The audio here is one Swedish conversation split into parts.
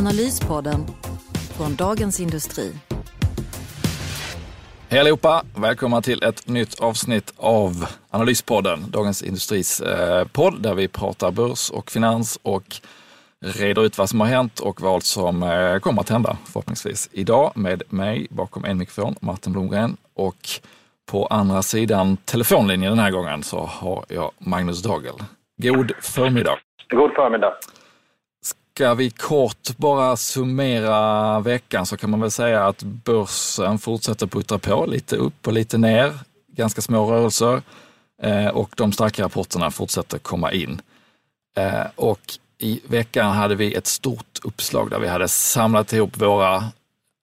Analyspodden från Dagens Industri. Hej allihopa! Välkomna till ett nytt avsnitt av Analyspodden, Dagens Industris eh, podd där vi pratar börs och finans och reder ut vad som har hänt och vad som eh, kommer att hända förhoppningsvis idag med mig bakom en mikrofon, Martin Blomgren och på andra sidan telefonlinjen den här gången så har jag Magnus Dagel. God förmiddag! God förmiddag! Ska vi kort bara summera veckan så kan man väl säga att börsen fortsätter puttra på, lite upp och lite ner, ganska små rörelser. Eh, och de starka rapporterna fortsätter komma in. Eh, och i veckan hade vi ett stort uppslag där vi hade samlat ihop våra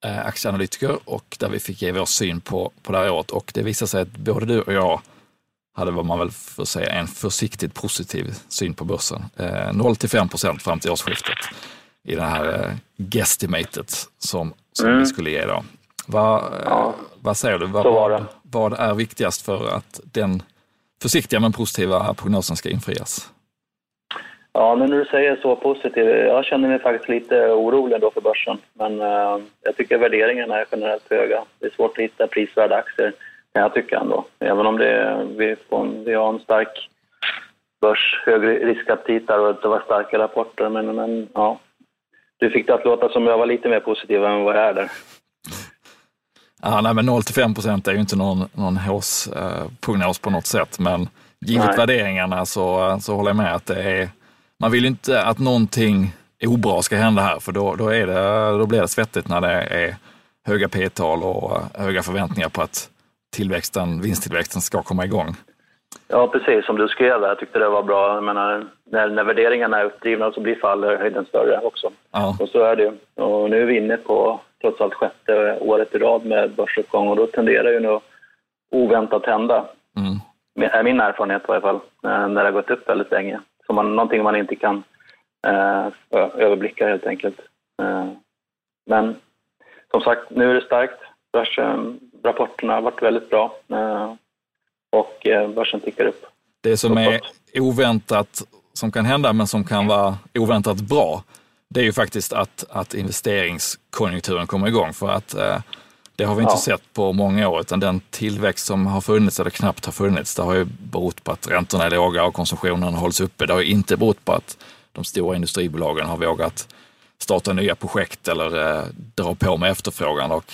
eh, aktieanalytiker och där vi fick ge vår syn på, på det här året. Och det visade sig att både du och jag hade vad man väl får säga en försiktigt positiv syn på börsen. Eh, 0 till 5 procent fram till årsskiftet i det här eh, guestimatet som, som Mm. vi skulle ge då. Vad, eh, Ja. vad säger du? Vad, vad är viktigast för att den försiktiga men positiva prognosen ska infrias? Ja, men när du säger så positivt, jag känner mig faktiskt lite orolig då för börsen. Men eh, jag tycker värderingarna är generellt höga. Det är svårt att hitta prisvärda aktier, kan jag tycka ändå. Även om det, vi, får, en- vi har en stark börs, hög riskaptit där och det var starka rapporter. Men, men ja, du fick det att låta som jag var lite mer positiv än vad jag är där. Ja, nej, men 0 till 5 procent är ju inte någon, någon HÅS-prognos på något sätt, men givet Nej. värderingarna så, så håller jag med att det är, man vill ju inte att någonting obra ska hända här, för då, då, är det, då blir det svettigt när det är höga P-tal och höga förväntningar på att tillväxten, vinsttillväxten ska komma igång. Ja, precis som du skrev där. Jag tyckte det var bra. Jag menar, när, när värderingarna är uppdrivna så blir fallhöjden större också. Ja, Och så är det. Och nu är vi inne på trots allt sjätte året i rad med börsuppgång och då tenderar ju något oväntat hända. mm. Är min erfarenhet i varje fall, eh, när det har gått upp väldigt länge. Så man, någonting man inte kan eh, överblicka helt enkelt. Eh, men som sagt, nu är det starkt. Börsen, rapporterna har varit väldigt bra eh, och eh, börsen tickar upp. Det som är oväntat som kan hända, men som kan vara oväntat bra, det är ju faktiskt att, att investeringskonjunkturen kommer igång. För att eh, det har vi inte Ja. sett på många år, utan den tillväxt som har funnits, eller knappt har funnits, det har ju berott på att räntorna är låga och konsumtionen hålls uppe. Det har ju inte berott på att de stora industribolagen har vågat starta nya projekt eller eh, dra på med efterfrågan. Och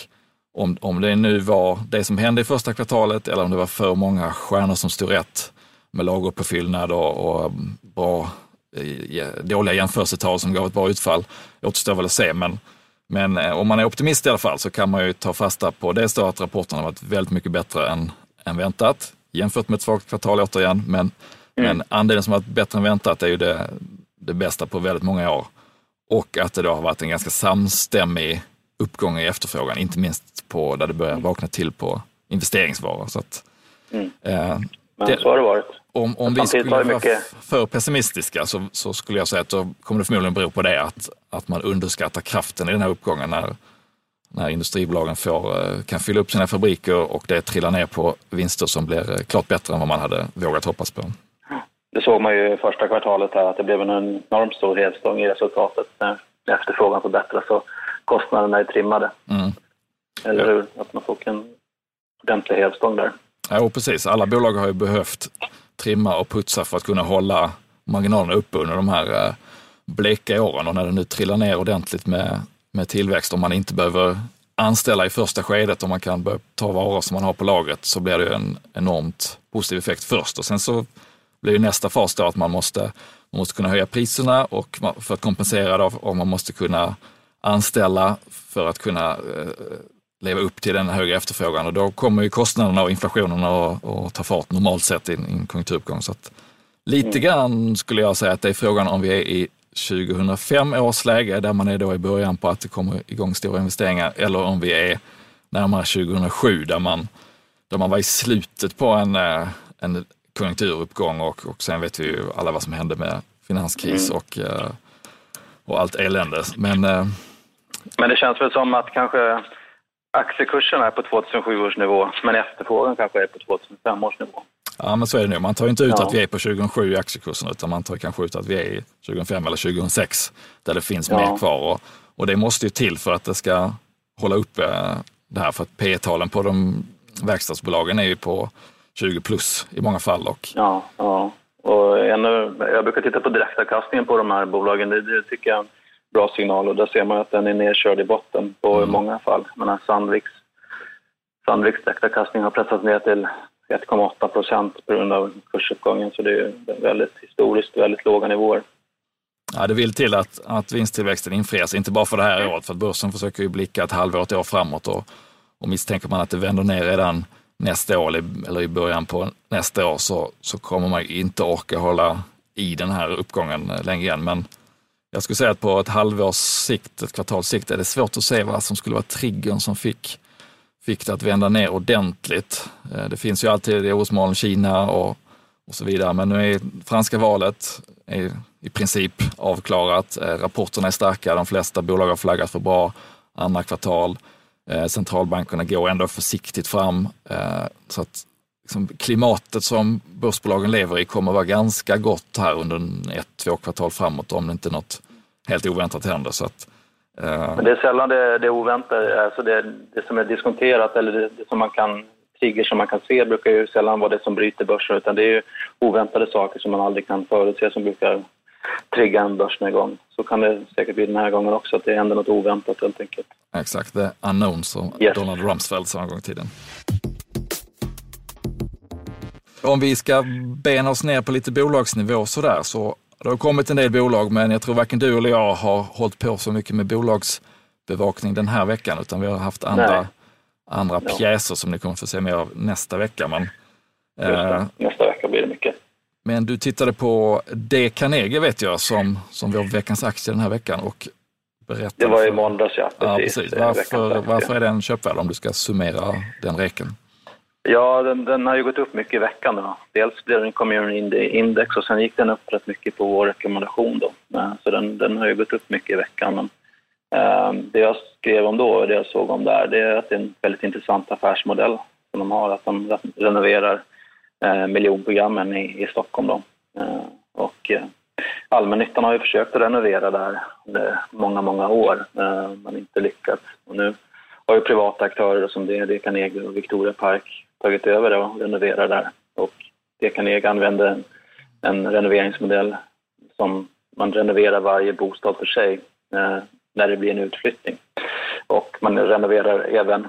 om, om det nu var det som hände i första kvartalet eller om det var för många stjärnor som stod rätt med lagerpåfyllnad och, och bra, eh, dåliga jämförelsetal som gav ett bra utfall återstår väl att se. Men, men eh, om man är optimist i alla fall så kan man ju ta fasta på dels då att rapporten har varit väldigt mycket bättre än, än väntat jämfört med ett svagt kvartal återigen. Men, men andelen som har varit bättre än väntat är ju det, det bästa på väldigt många år. Och att det då har varit en ganska samstämmig uppgång i efterfrågan, inte minst på där det börjar vakna till på investeringsvaror. Så att, Mm. eh, Men Det- så har det varit. om, om vi skulle vara mycket- för pessimistiska så, så skulle jag säga att då kommer det förmodligen bero på det, att, att man underskattar kraften i den här uppgången när, när industribolagen får, eh, kan fylla upp sina fabriker och det trillar ner på vinster som blir eh, klart bättre än vad man hade vågat hoppas på. Det såg man ju i första kvartalet här att det blev en enormt stor hävstång i resultatet när efterfrågan förbättras och kostnaderna är trimmade. Mm. Eller hur? Att man får en ordentlig hävstång där. Ja, precis. Alla bolag har ju behövt trimma och putsa för att kunna hålla marginalerna uppe under de här eh, bleka åren och när det nu trillar ner ordentligt med, med tillväxt, om man inte behöver anställa i första skedet och man kan börja ta varor som man har på lagret så blir det ju en enormt positiv effekt först och sen så blir ju nästa fas då att man måste, man måste kunna höja priserna och för att kompensera då, och man måste kunna anställa för att kunna eh, leva upp till den höga efterfrågan och då kommer ju kostnaderna och inflationen att, ta fart normalt sett i en, i en konjunkturuppgång. Så att lite grann skulle jag säga att det är frågan om vi är i 2005 års läge där man är då i början på att det kommer igång stora investeringar eller om vi är närmare 2007 där man, där man var i slutet på en, eh, en konjunkturuppgång och, och sen vet vi ju alla vad som hände med finanskris mm. och, eh, och allt elände. Men, eh, Men det känns väl som att kanske aktiekurserna är på 2007 års nivå men efterfrågan kanske är på 2005 års nivå. Ja, men så är det nu. Man tar inte ut ja. att vi är på 2007 i aktiekursen, utan man tar kanske ut att vi är i 2005 eller 2006, där det finns ja. mer kvar. Och, och, det måste ju till för att det ska hålla uppe det här, för att P talen på de verkstadsbolagen är ju på 20 plus i många fall. Och... Ja, ja. Och ännu, jag brukar titta på direktavkastningen på de här bolagen. Det, det tycker jag bra signal och där ser man att den är nedkörd i botten på mm. många fall. Men Sandviks, Sandviks direktavkastning har pressats ner till 1,8 procent på grund av kursuppgången, så det är väldigt historiskt väldigt låga nivåer. Ja, det vill till att, att vinsttillväxten infrias, inte bara för det här året, för att börsen försöker ju blicka ett halvår, ett år framåt och, och misstänker man att det vänder ner redan nästa år eller i början på nästa år så, så kommer man inte orka hålla i den här uppgången länge igen. Men jag skulle säga att på ett halvårs sikt, ett kvartals sikt, är det svårt att se vad som skulle vara triggern som fick fick det att vända ner ordentligt. Eh, det finns ju alltid orosmoln, Kina och, och så vidare, men nu är franska valet är i princip avklarat. Eh, rapporterna är starka, de flesta bolag har flaggat för bra andra kvartal. Eh, centralbankerna går ändå försiktigt fram. Så att liksom, klimatet som börsbolagen lever i kommer vara ganska gott här under ett, två kvartal framåt om det inte något helt oväntat händer. Så att, men det är sällan det, det oväntade, alltså det, det som är diskonterat eller det, det som man kan trigger som man kan se brukar ju sällan vara det som bryter börsen utan det är ju oväntade saker som man aldrig kan förutse som brukar trigga en börsnedgång. Så kan det säkert bli den här gången också, att det händer något oväntat helt enkelt. Exakt, the unknown som yes. Donald Rumsfeld sa en gång i tiden. Om vi ska bena oss ner på lite bolagsnivå sådär så det har kommit en del bolag, men jag tror varken du eller jag har hållit på så mycket med bolagsbevakning den här veckan, utan vi har haft andra, andra ja. pjäser som ni kommer få se mer av nästa vecka. Men, eh, nästa vecka blir det mycket. Men du tittade på D. Carnegie vet jag, som, som var veckans aktie den här veckan och berättade. Det var i måndags, ja. Precis. Ja, precis. Varför, varför är den köpvärd om du ska summera den räcken? Ja, den, den, har ju gått upp mycket i veckan. Då. Dels blev den community index och sen gick den upp rätt mycket på vår rekommendation. Då. Eh, så den, den har ju gått upp mycket i veckan. Men, eh, det jag skrev om då och det jag såg om där, det är att det är en väldigt intressant affärsmodell som de har, att de renoverar eh, miljonprogrammen i, i Stockholm. Då. Eh, och, eh, allmännyttan har ju försökt att renovera där under många, många år, eh, men inte lyckats. Och nu har ju privata aktörer som det, det Carnegie och Victoria Park tagit över det och renoverar där. Och det använder en, en renoveringsmodell som man renoverar varje bostad för sig eh, när det blir en utflyttning. Och man renoverar även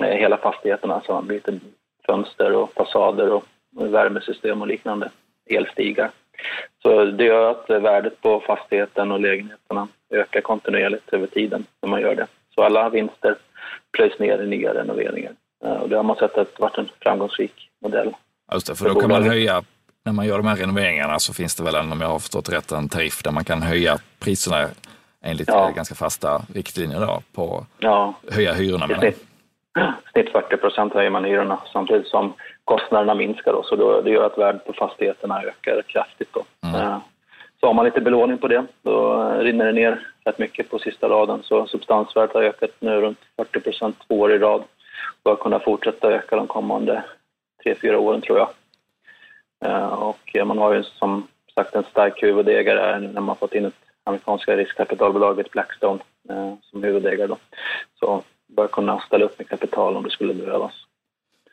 eh, hela fastigheten, alltså man byter fönster och fasader och värmesystem och liknande, elstigar. Så det gör att värdet på fastigheten och lägenheterna ökar kontinuerligt över tiden när man gör det. Så alla vinster plöjs ner i nya renoveringar. Eh, och det har man sett att varit en framgångsrik modell. Just det, för då kan man höja, när man gör de här renoveringarna så finns det väl, om jag har förstått rätt, en tariff där man kan höja priserna enligt ja. ganska fasta riktlinjer då, på ja. höja hyrorna. I snitt, snitt 40 procent höjer man hyrorna samtidigt som kostnaderna minskar. Då, så då, det gör att värdet på fastigheterna ökar kraftigt. Då. Mm. Eh, så har man lite belåning på det, då rinner det ner rätt mycket på sista raden. Så substansvärdet har ökat nu runt 40 procent två år i rad. Bör kunna fortsätta öka de kommande tre, fyra åren tror jag. Eh, och man har ju som sagt en stark huvudägare när man fått in ett amerikanska riskkapitalbolaget Blackstone eh, som huvudägare. Då. Så bör kunna ställa upp med kapital om det skulle behövas.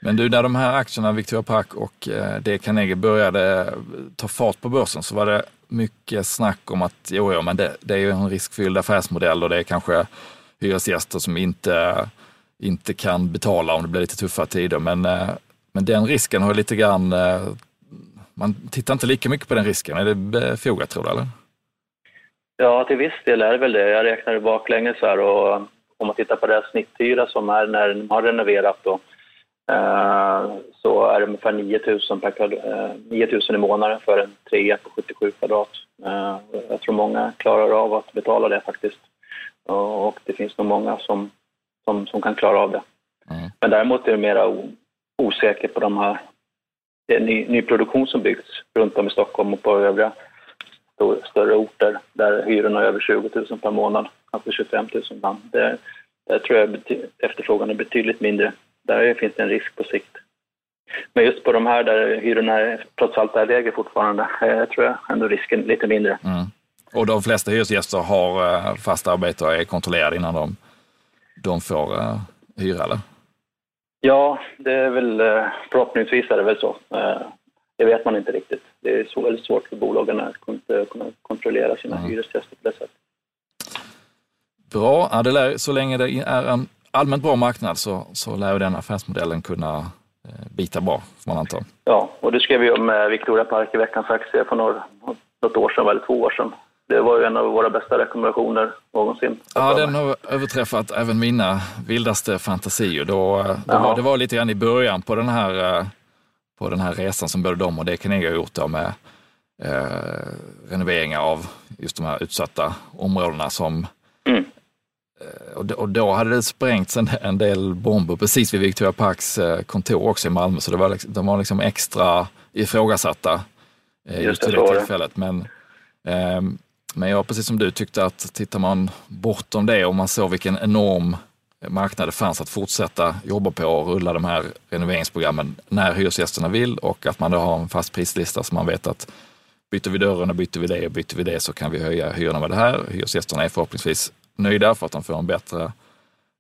Men du, när de här aktierna, Victoria Park och eh, D. det Carnegie började ta fart på börsen så var det mycket snack om att jo, jo men det, det är ju en riskfylld affärsmodell och det är kanske hyresgäster som inte, inte kan betala om det blir lite tuffa tider. Men, eh, men den risken har lite grann, eh, man tittar inte lika mycket på den risken. Är det befogat tror du? Eller? Ja, till viss del är det väl det. Jag räknade baklänges här och om man tittar på deras snitthyra som är när de har renoverat då, Eh, så är det ungefär 9 000, per, 9 000 eh, i månaden för en trea på 77 kvadrat. Eh, Jag tror många klarar av att betala det faktiskt. Och det finns nog många som, som, som kan klara av det. Mm. Men däremot är det mera osäkert på de här det är ny, nyproduktion som byggts runt om i Stockholm och på övriga större orter där hyrorna är över 20 000 per månad, alltså 25 000 ibland. Det, där tror jag efterfrågan är betydligt mindre. Där finns det en risk på sikt. Men just på de här där hyrorna är, trots allt är lägre fortfarande, eh, tror jag ändå risken lite mindre. Mm. Och de flesta hyresgäster har eh, fast arbete och är kontrollerade innan de, de får uh, hyra, eller? Ja, det är väl förhoppningsvis är det väl så. Det vet man inte riktigt. Det är så väldigt svårt för bolagen att kunna kontrollera sina mm. hyresgäster på det sättet. Bra, ja, det lär, så länge det är en allmänt bra marknad så, så lär den affärsmodellen kunna eh, bita bra, får man anta. Ja, och det skrev vi om Victoria Park i veckans aktie för några, något år sedan, eller två år sedan. Det var ju en av våra bästa rekommendationer någonsin. Ja, den har överträffat även mina vildaste fantasier. Då, eh, då var, det var lite grann i början på den här, eh, på den här resan som både de och det Carnegie har gjort då med eh, renoveringar av just de här utsatta områdena som mm. Eh, och då hade det sprängts en, en del bomber precis vid Victoria Parks kontor också i Malmö, så det var, liksom, de var liksom extra ifrågasatta eh, just vid det tillfället. Men, ehm, men jag, precis som du, tyckte att tittar man bortom det och man såg vilken enorm marknad det fanns att fortsätta jobba på och rulla de här renoveringsprogrammen när hyresgästerna vill och att man då har en fast prislista så man vet att byter vi dörren och byter vi det och byter vi det så kan vi höja hyrorna med det här. Hyresgästerna är förhoppningsvis nöjda för att de får en bättre,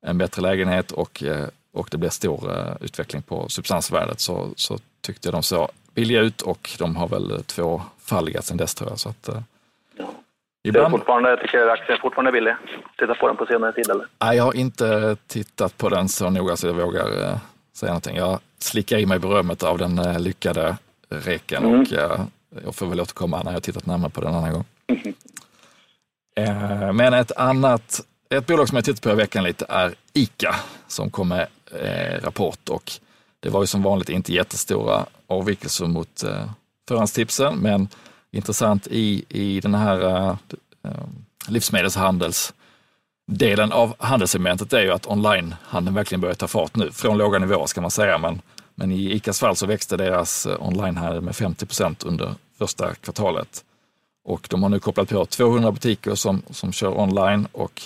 en bättre lägenhet och, eh, och det blir stor eh, utveckling på substansvärdet så, så tyckte jag de såg billiga ut och de har väl tvåfaldigat sedan dess tror jag. Så att, eh. Ibland... fortfarande, jag tycker aktien är fortfarande billig. Titta på den på senare tid eller? Nej, jag har inte tittat på den så noga så jag vågar säga någonting. Jag slickar i mig berömmet av den lyckade reken mm. och jag får väl återkomma när jag tittat närmare på den en annan gång. Mm. Eh, men ett annat, ett bolag som jag tittat på i veckan lite är ICA som kom med eh, rapport och det var ju som vanligt inte jättestora avvikelser mot eh, förhandstipsen, men intressant i, i den här eh, eh, livsmedelshandelsdelen av handelssegmentet är ju att onlinehandeln verkligen börjar ta fart nu, från låga nivåer ska man säga, men, men i ICAs fall så växte deras eh, onlinehandel med 50 procent under första kvartalet. Och de har nu kopplat på 200 butiker som, som kör online och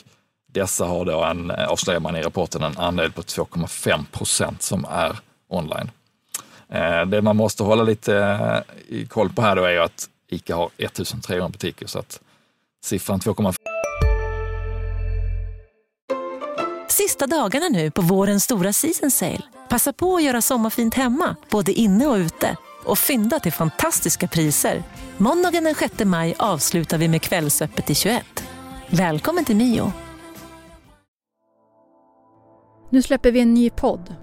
dessa har då en, avslöjar man i rapporten, en andel på 2,5 procent som är online. Det man måste hålla lite koll på här då är ju att ICA har 1300 butiker så att siffran 2,5 Sista dagarna nu på vårens stora season sale. Passa på att göra sommarfint hemma, både inne och ute och fynda till fantastiska priser. Måndagen den 6 maj avslutar vi med Kvällsöppet till 21. Välkommen till Mio. Nu släpper vi en ny podd.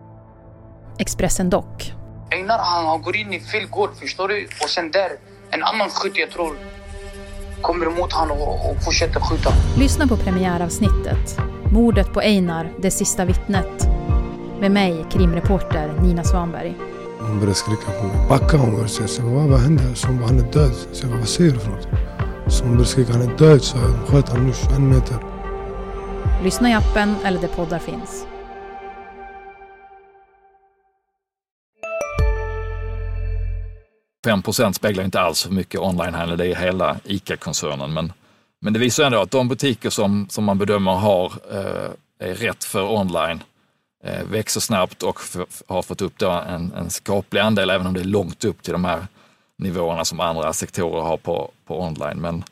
Expressen Dock. Einar han går in i fel gård, förstår du? Och sen där, en annan skytt jag tror kommer emot honom och, och fortsätter skjuta. Lyssna på premiäravsnittet. Mordet på Einar, det sista vittnet. Med mig, krimreporter Nina Svanberg. Hon började skrika på mig. Backa hon började säga. Så vad, vad hände? Så hon bara, han är död. Så jag bara, vad säger du för något? Så hon började skrika, han är död. Så jag sköt honom nu 21 meter. Lyssna i appen eller där poddar finns. 5 procent speglar inte alls hur mycket onlinehandel det är i hela ICA-koncernen. Men, men det visar ändå att de butiker som, som man bedömer har eh, är rätt för online Eh, växer snabbt och har fått upp då en, en skaplig andel, även om det är långt upp till de här nivåerna som andra sektorer har på, på online. Men,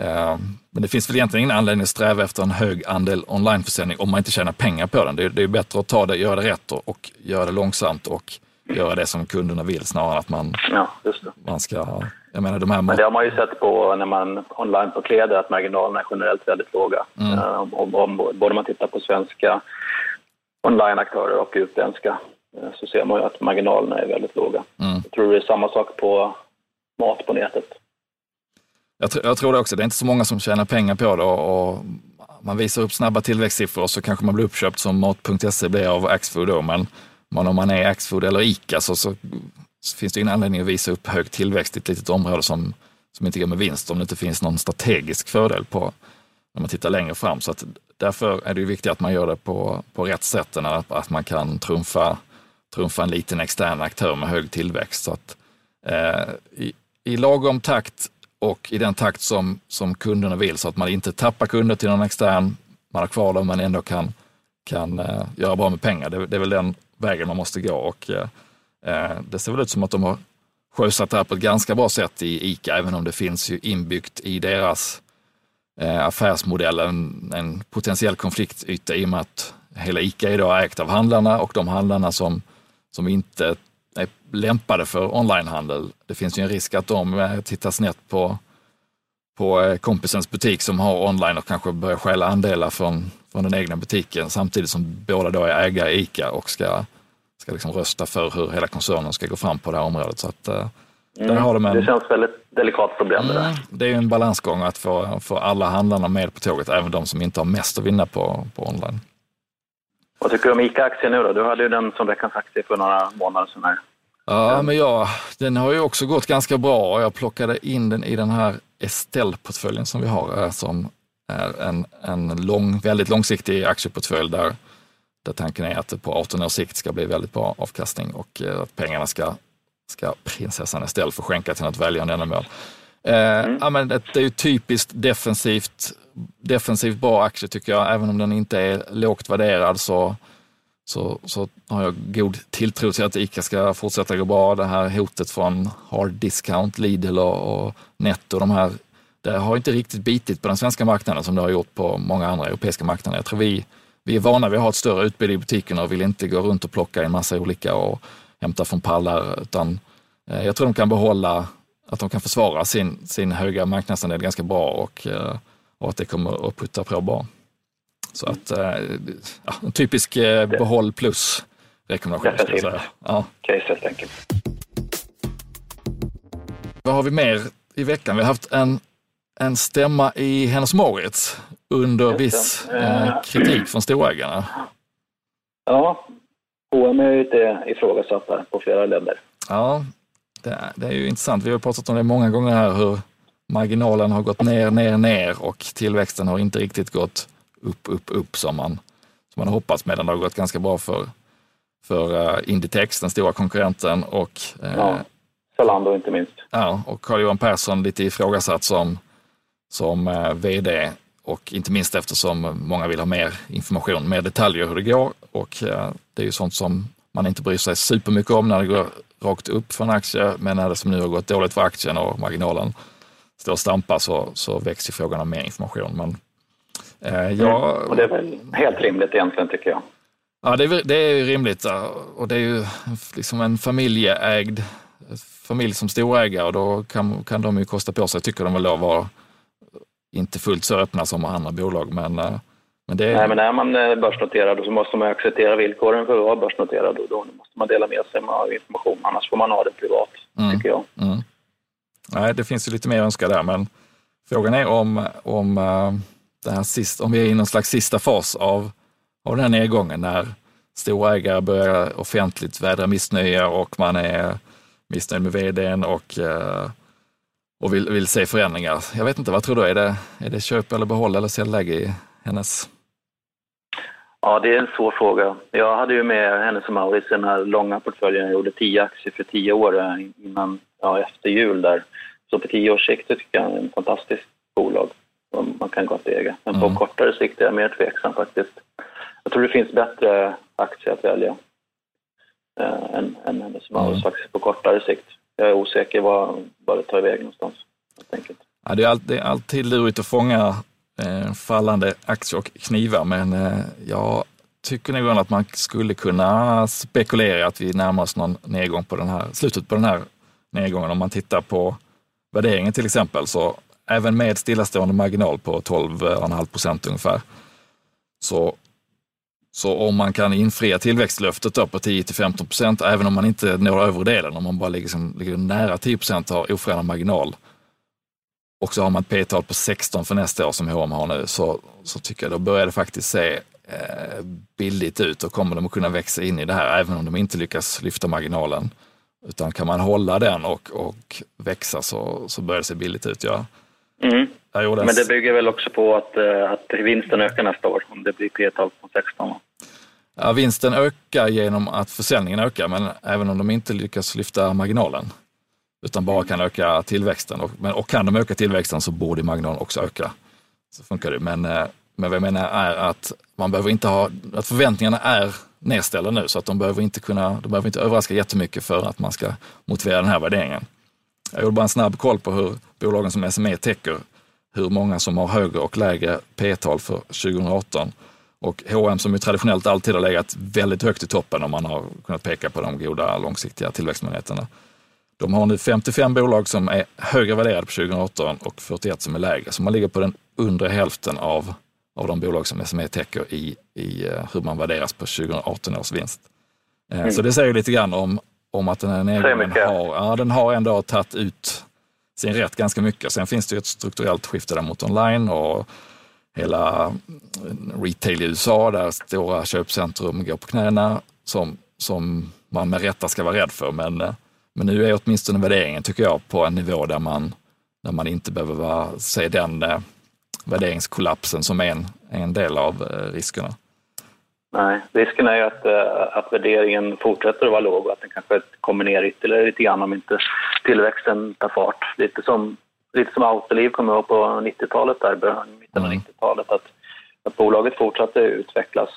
eh, men det finns väl egentligen ingen anledning att sträva efter en hög andel onlineförsäljning om man inte tjänar pengar på den. Det, det är bättre att ta det, göra det rätt och, och göra det långsamt och göra det som kunderna vill snarare än att man, ja, man ska... Jag menar, de här Men det har man ju sett på när man online på kläder att marginalerna är generellt väldigt låga. Mm. Uh, om, om, både man tittar på svenska onlineaktörer och utländska eh, så ser man ju att marginalerna är väldigt låga. Mm. Jag tror det är samma sak på mat på nätet. Jag, tr jag tror det också. Det är inte så många som tjänar pengar på det och, och man visar upp snabba tillväxtsiffror så kanske man blir uppköpt som Mat.se blir av Axfood då, men, men om man är Axfood eller ICA så, så, så finns det ingen anledning att visa upp hög tillväxt i ett litet område som, som inte går med vinst om det inte finns någon strategisk fördel på när man tittar längre fram. Så att därför är det ju viktigt att man gör det på, på rätt sätt, att, att man kan trumfa, trumfa en liten extern aktör med hög tillväxt. Så att, eh, i, I lagom takt och i den takt som, som kunderna vill så att man inte tappar kunder till någon extern, man har kvar dem men ändå kan, kan eh, göra bra med pengar. Det, det, är väl den vägen man måste gå och eh, eh, det ser väl ut som att de har sjösatt det här på ett ganska bra sätt i ICA, även om det finns ju inbyggt i deras eh, affärsmodell en, en potentiell konfliktyta i och med att hela ICA idag är ägt av handlarna och de handlarna som, som inte är lämpade för onlinehandel. Det finns ju en risk att de eh, tittar snett på, på eh, kompisens butik som har online och kanske börjar stjäla andelar från, från den egna butiken samtidigt som båda då är ägare i ICA och ska, ska liksom rösta för hur hela koncernen ska gå fram på det här området. Så att, eh, Mm. Har de en... Det känns väldigt delikat problem det där. Mm, det är en balansgång att få, få alla handlarna med på tåget, även de som inte har mest att vinna på, på online. Vad tycker du om ICA-aktien nu då? Du hade ju den som veckans aktie för några månader sedan. Här. Ja, men ja, den har ju också gått ganska bra och jag plockade in den i den här Estelle-portföljen som vi har, eh, som är en, en lång, väldigt långsiktig aktieportfölj där, där tanken är att det på 18 års sikt ska bli väldigt bra avkastning och eh, att pengarna ska ska prinsessan Estelle få skänka till något välgörande ändamål. Eh, mm. ja, men det är ju typiskt defensivt, defensivt bra aktie tycker jag. Även om den inte är lågt värderad så, så, så har jag god tilltro till att ICA ska fortsätta gå bra. Det här hotet från hard discount, Lidl och, och Netto, de här, det har inte riktigt bitit på den svenska marknaden som det har gjort på många andra europeiska marknader. Jag tror vi, vi är vana vid att ha ett större utbud i butikerna och vill inte gå runt och plocka en massa olika och hämta från pallar, utan eh, jag tror de kan behålla, att de kan försvara sin, sin höga marknadsandel ganska bra och, eh, och att det kommer att putta på bra. Så att, eh, ja, en typisk behåll plus rekommendation. Definitivt. Säga. Ja. Case helt enkelt. Vad har vi mer i veckan? Vi har haft en, en stämma i Hennes Mauritz under viss eh, kritik från storägarna. Ja, H&M är ju lite ifrågasatta på flera länder. Ja, det är, det är ju intressant. Vi har pratat om det många gånger här hur marginalen har gått ner, ner, ner och tillväxten har inte riktigt gått upp, upp, upp som man, som man hoppats medan det har gått ganska bra för, för uh, Inditex, den stora konkurrenten och uh, ja, Zalando inte minst. Ja, och Carl-Johan Persson lite ifrågasatt som, som uh, vd och inte minst eftersom många vill ha mer information, mer detaljer hur det går och det är ju sånt som man inte bryr sig supermycket om när det går rakt upp för en aktie, men när det som nu har gått dåligt för aktien och marginalen står och stampar så, så växer frågan om mer information. Men, eh, jag, mm. Och det är väl helt rimligt egentligen tycker jag. Ja, det är, det är rimligt och det är ju liksom en familjeägd familj som storägare och då kan, kan de ju kosta på sig, tycker de väl då, vara inte fullt så öppna som andra bolag. Men eh, men det... Nej, men är man eh, börsnoterad så måste man acceptera villkoren för att vara börsnoterad och då måste man dela med sig av information, annars får man ha det privat, mm. tycker jag. Mm. Nej, det finns ju lite mer att önska där, men frågan är om, om, uh, det här sist, om vi är i någon slags sista fas av, av den här nedgången när storägare börjar offentligt vädra missnöje och man är missnöjd med vdn och, och vill, vill se förändringar. Jag vet inte, vad tror du? Är det, är det köp eller behåll eller säljläge i hennes Ja, det är en svår fråga. Jag hade ju med Hennes och Mauritz den här långa portföljen. Jag gjorde tio aktier för tio år eh, innan, ja, efter jul där. Så på tio års sikt tycker jag är en fantastiskt bolag som man kan gå att äga. Men på mm. kortare sikt är jag mer tveksam faktiskt. Jag tror det finns bättre aktier att välja äh, än, än Hennes Mauritz mm. faktiskt på kortare sikt. Jag är osäker vad, vad det tar iväg någonstans. Helt enkelt. Ja, det, är alltid, det är alltid lurigt att fånga eh, fallande aktier och knivar, men eh, jag tycker nog att man skulle kunna spekulera att vi närmar oss någon nedgång på den här, slutet på den här nedgången. Om man tittar på värderingen till exempel, så även med stillastående marginal på 12,5 procent ungefär, så, så om man kan infria tillväxtlöftet på 10 till 15 procent, även om man inte når övre delen, om man bara ligger, som, ligger nära 10 procent har oförändrad marginal, och så har man ett P-tal på 16 för nästa år som H&M har nu, så, så tycker jag då börjar det faktiskt se eh, billigt ut och kommer de att kunna växa in i det här, även om de inte lyckas lyfta marginalen. Utan kan man hålla den och, och växa så, så börjar det se billigt ut. Ja. Mm. Jag gjorde en Men det bygger väl också på att, eh, att vinsten ökar nästa år, om det blir P-tal på 16. va? Ja, vinsten ökar genom att försäljningen ökar, men även om de inte lyckas lyfta marginalen, utan bara kan öka tillväxten. Och, men, och kan de öka tillväxten så borde marginalen också öka. Så funkar det. Men, eh, men vad jag menar är att man behöver inte ha, att förväntningarna är nedställda nu, så att de behöver inte kunna, de behöver inte överraska jättemycket för att man ska motivera den här värderingen. Jag gjorde bara en snabb koll på hur bolagen som SME täcker hur många som har högre och lägre P-tal för 2018. Och H&M som ju traditionellt alltid har legat väldigt högt i toppen om man har kunnat peka på de goda långsiktiga tillväxtmöjligheterna. De har nu 55 bolag som är högre värderade på 2018 och 41 som är lägre. Så man ligger på den undre hälften av, av de bolag som SME täcker i, i eh, hur man värderas på 2018 års vinst. Eh, Så det säger lite grann om, om att den här nedgången har, ja, den har ändå tagit ut sin rätt ganska mycket. Sen finns det ju ett strukturellt skifte där mot online och hela retail i USA där stora köpcentrum går på knäna som, som man med rätta ska vara rädd för. Men, eh, men nu är åtminstone värderingen, tycker jag, på en nivå där man, där man inte behöver vara, se den eh, värderingskollapsen som är en, en del av eh, riskerna. Nej, risken är ju att, eh, att värderingen fortsätter att vara låg och att den kanske kommer ner ytterligare lite grann om inte tillväxten tar fart. Lite som, lite som Autoliv kommer jag ihåg på 90-talet, där, mitten av Mm. 90-talet, att, att bolaget fortsatte utvecklas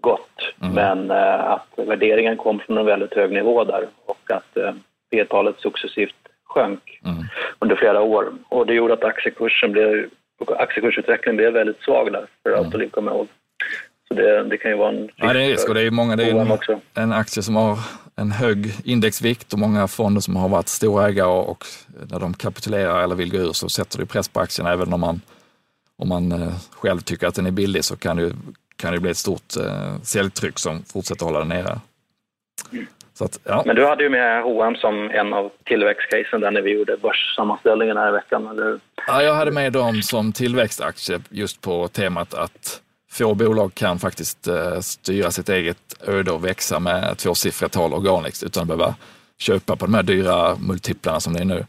gott, Mm. men eh, att värderingen kom från en väldigt hög nivå där och att eh, P-talet successivt sjönk Mm. under flera år. Och det gjorde att aktiekursen blev, aktiekursutvecklingen blev väldigt svag där för Mm. Autoliv, kommer jag ihåg. Det, det kan ju vara en Ja, det är risk och det är många, det är en, en aktie som har en hög indexvikt och många fonder som har varit storägare och, och när de kapitulerar eller vill gå ur så sätter det press på aktien även om man, om man eh, själv tycker att den är billig så kan det, kan det bli ett stort eh, säljtryck som fortsätter hålla den nere. Så att, ja. Men du hade ju med H&M som en av tillväxtcasen där när vi gjorde börssammanställningen här i veckan, eller? Ja, jag hade med dem som tillväxtaktie just på temat att få bolag kan faktiskt eh, styra sitt eget öde och växa med tvåsiffriga tal organiskt utan att behöva köpa på de här dyra multiplarna som det är nu.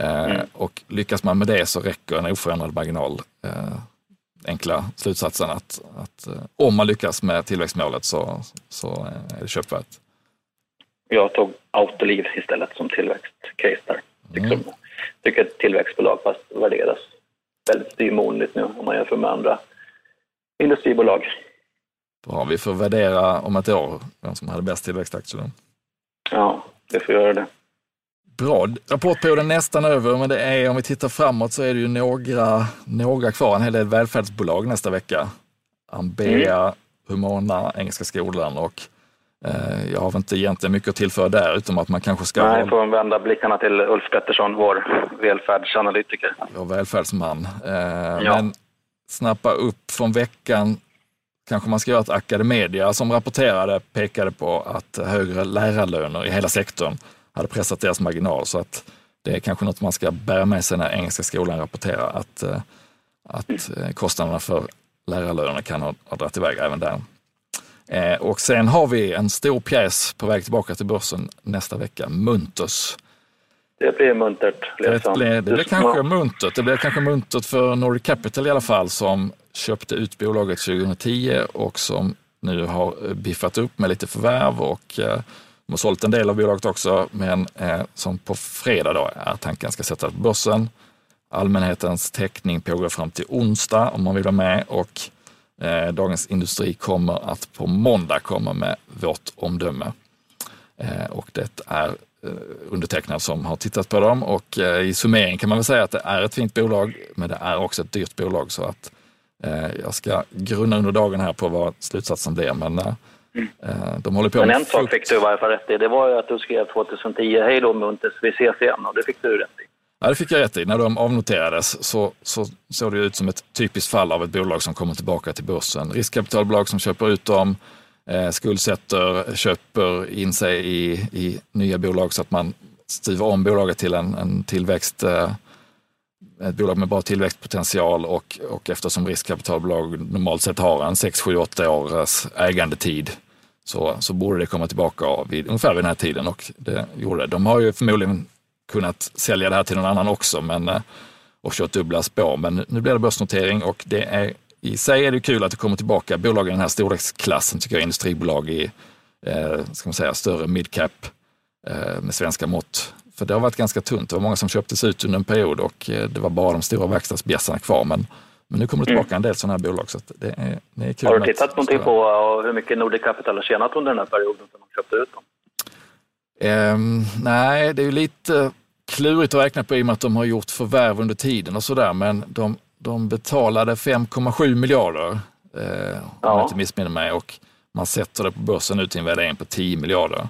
Eh, Och lyckas man med det så räcker en oförändrad marginal. Eh, enkla slutsatsen att, att om man lyckas med tillväxtmålet så, så är det köpvärt. Jag tog Autoliv istället som tillväxtcase där. Tycker, Mm. tycker ett tillväxtbolag fast värderas väldigt styvmoderligt nu om man jämför med andra industribolag. Bra, vi får värdera om ett år vem som hade bäst tillväxtaktier. då. Ja, vi får göra det. Bra, rapportperioden är nästan över, men det är, om vi tittar framåt så är det ju några, några kvar, en hel del välfärdsbolag nästa vecka. Ambea, Humana, Engelska skolan och eh, jag har väl inte egentligen mycket att tillföra där, utom att man kanske ska Nej, får vända blickarna till Ulf Pettersson, vår välfärdsanalytiker. vara välfärdsman. Eh, Ja. Men snappa upp från veckan, kanske man ska göra att Academedia som rapporterade pekade på att högre lärarlöner i hela sektorn hade pressat deras marginal. Så att det är kanske något man ska bära med sig när Engelska skolan rapporterar att, eh, att eh, kostnaderna för lärarlönerna kan ha, ha dragit iväg även där. Eh, och sen har vi en stor pjäs på väg tillbaka till börsen nästa vecka, Munters. Det blir muntert. Det Liksom. blir, det blir kanske muntert. Det blir kanske muntert för Nordic Capital i alla fall som köpte ut bolaget 2010 och som nu har eh, biffat upp med lite förvärv och eh, de har sålt en del av bolaget också, men eh, som på fredag då är tanken ska sättas på börsen. Allmänhetens täckning pågår fram till onsdag om man vill vara med och eh, Dagens Industri kommer att på måndag komma med vårt omdöme. Eh, och det är undertecknad som har tittat på dem och eh, i summering kan man väl säga att det är ett fint bolag, men det är också ett dyrt bolag så att eh, jag ska grunna under dagen här på vad slutsatsen blir. Men eh, eh, de håller på Men en sak fick du i varje fall rätt i. Det var ju att du skrev 2010, hej då Munters, vi ses igen. Och det fick du rätt i. Ja, det fick jag rätt i. När de avnoterades så, så såg det ut som ett typiskt fall av ett bolag som kommer tillbaka till börsen. Riskkapitalbolag som köper ut dem, eh, Eh, skuldsätter, köper in sig i, i nya bolag så att man styr om bolaget till en, en tillväxt, eh, ett bolag med bra tillväxtpotential och, och eftersom riskkapitalbolag normalt sett har en 6, 7, 8 års ägandetid så, så borde det komma tillbaka vid, ungefär vid den här tiden och det gjorde det. De har ju förmodligen kunnat sälja det här till någon annan också men, eh, och kört dubbla spår. Men nu blir det börsnotering och det är, i sig är det kul att det kommer tillbaka bolag i den här storleksklassen, tycker jag, industribolag i eh, ska man säga, större midcap eh, med svenska mått. För det har varit ganska tunt. Det var många som köptes ut under en period och eh, det var bara de stora verkstadsbjässarna kvar. Men, men nu kommer det tillbaka mm. en del sådana här bolag. Så det är, det är kul har du tittat någonting på hur mycket Nordic Capital har tjänat under den här perioden som de köpte ut dem? Um, nej, det är ju lite klurigt att räkna på i och med att de har gjort förvärv under tiden och sådär. Men de, de betalade 5,7 miljarder, eh, om ja. jag inte missminner mig. Och man sätter det på börsen nu till en värdering på 10 miljarder.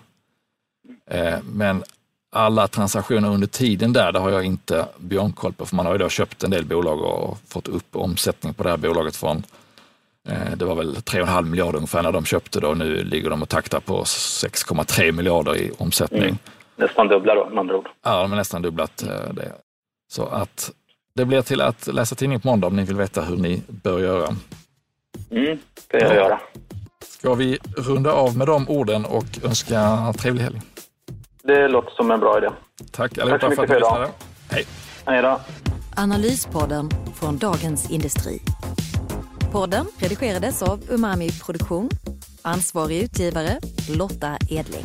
Eh, men alla transaktioner under tiden där, det har jag inte björnkoll på, för man har ju då köpt en del bolag och fått upp omsättning på det här bolaget från, eh, det var väl 3,5 miljarder ungefär när de köpte då, nu ligger de och taktar på 6,3 miljarder i omsättning. Mm. Nästan dubbla då, med andra ord. Ja, de har nästan dubblat eh, det. Så att det blir till att läsa tidningen på måndag om ni vill veta hur ni bör göra. Mm, det kan jag göra. Ska vi runda av med de orden och önska trevlig helg? Det låter som en bra idé. Tack allihopa Tack för att ni lyssnade. Hej. Hej då. Analyspodden från Dagens Industri. Podden redigerades av Umami Produktion. Ansvarig utgivare Lotta Edling.